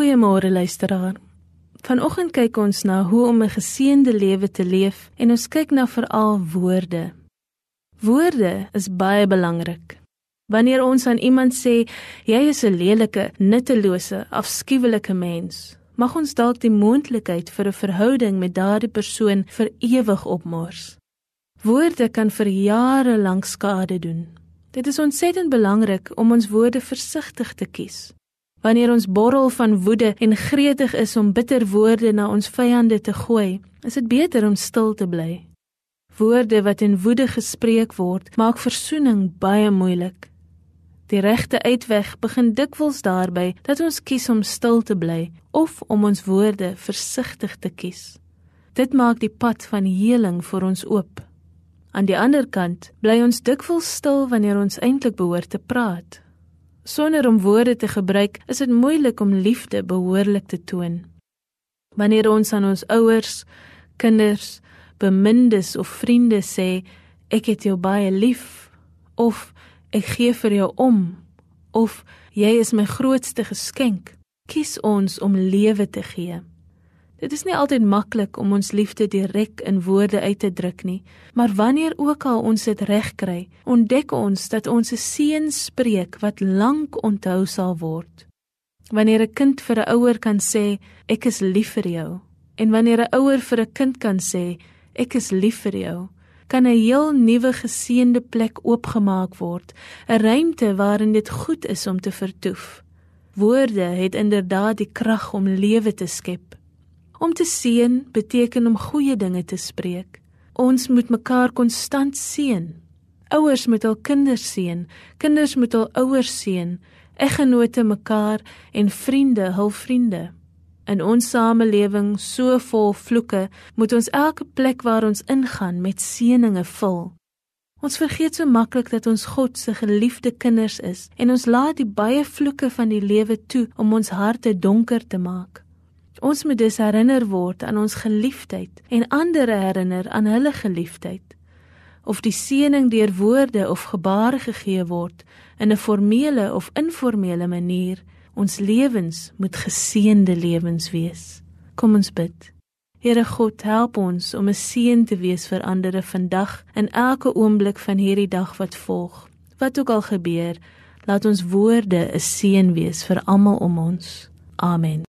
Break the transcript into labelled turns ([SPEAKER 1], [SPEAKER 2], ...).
[SPEAKER 1] Goeiemôre luisteraar. Vanoggend kyk ons na hoe om 'n geseënde lewe te leef en ons kyk na veral woorde. Woorde is baie belangrik. Wanneer ons aan iemand sê jy is 'n lelike, nuttelose, afskuwelike mens, mag ons dalk die moontlikheid vir 'n verhouding met daardie persoon vir ewig opmors. Woorde kan vir jare lank skade doen. Dit is ontsettend belangrik om ons woorde versigtig te kies. Wanneer ons borrel van woede en gretig is om bitter woorde na ons vyande te gooi, is dit beter om stil te bly. Woorde wat in woede gespreek word, maak versoening baie moeilik. Die regte uitweg begin dikwels daarby dat ons kies om stil te bly of om ons woorde versigtig te kies. Dit maak die pad van heling vir ons oop. Aan die ander kant bly ons dikwels stil wanneer ons eintlik behoort te praat. Sonder om woorde te gebruik, is dit moeilik om liefde behoorlik te toon. Wanneer ons aan ons ouers, kinders, bemindes of vriende sê ek het jou baie lief of ek gee vir jou om of jy is my grootste geskenk. Kies ons om lewe te gee. Dit is nie altyd maklik om ons liefde direk in woorde uit te druk nie, maar wanneer ook al ons dit reg kry, ontdek ons dat ons 'n seën spreek wat lank onthou sal word. Wanneer 'n kind vir 'n ouer kan sê ek is lief vir jou en wanneer 'n ouer vir 'n kind kan sê ek is lief vir jou, kan 'n heel nuwe geseënde plek oopgemaak word, 'n ruimte waarin dit goed is om te vertoef. Woorde het inderdaad die krag om lewe te skep. Om te seën beteken om goeie dinge te spreek. Ons moet mekaar konstant seën. Ouers moet hul kinders seën, kinders moet hul ouers seën, eggenote mekaar en vriende hul vriende. In ons samelewing so vol vloeke, moet ons elke plek waar ons ingaan met seëninge vul. Ons vergeet so maklik dat ons God se geliefde kinders is en ons laat die baie vloeke van die lewe toe om ons harte donker te maak. Ons moet dus herinner word aan ons geliefdheid en ander herinner aan hulle geliefdheid. Of die seëning deur woorde of gebare gegee word in 'n formele of informele manier, Ons lewens moet geseënde lewens wees. Kom ons bid. Here God, help ons om 'n seën te wees vir ander vandag en elke oomblik van hierdie dag wat volg. Wat ook al gebeur, laat ons woorde 'n seën wees vir almal om ons. Amen.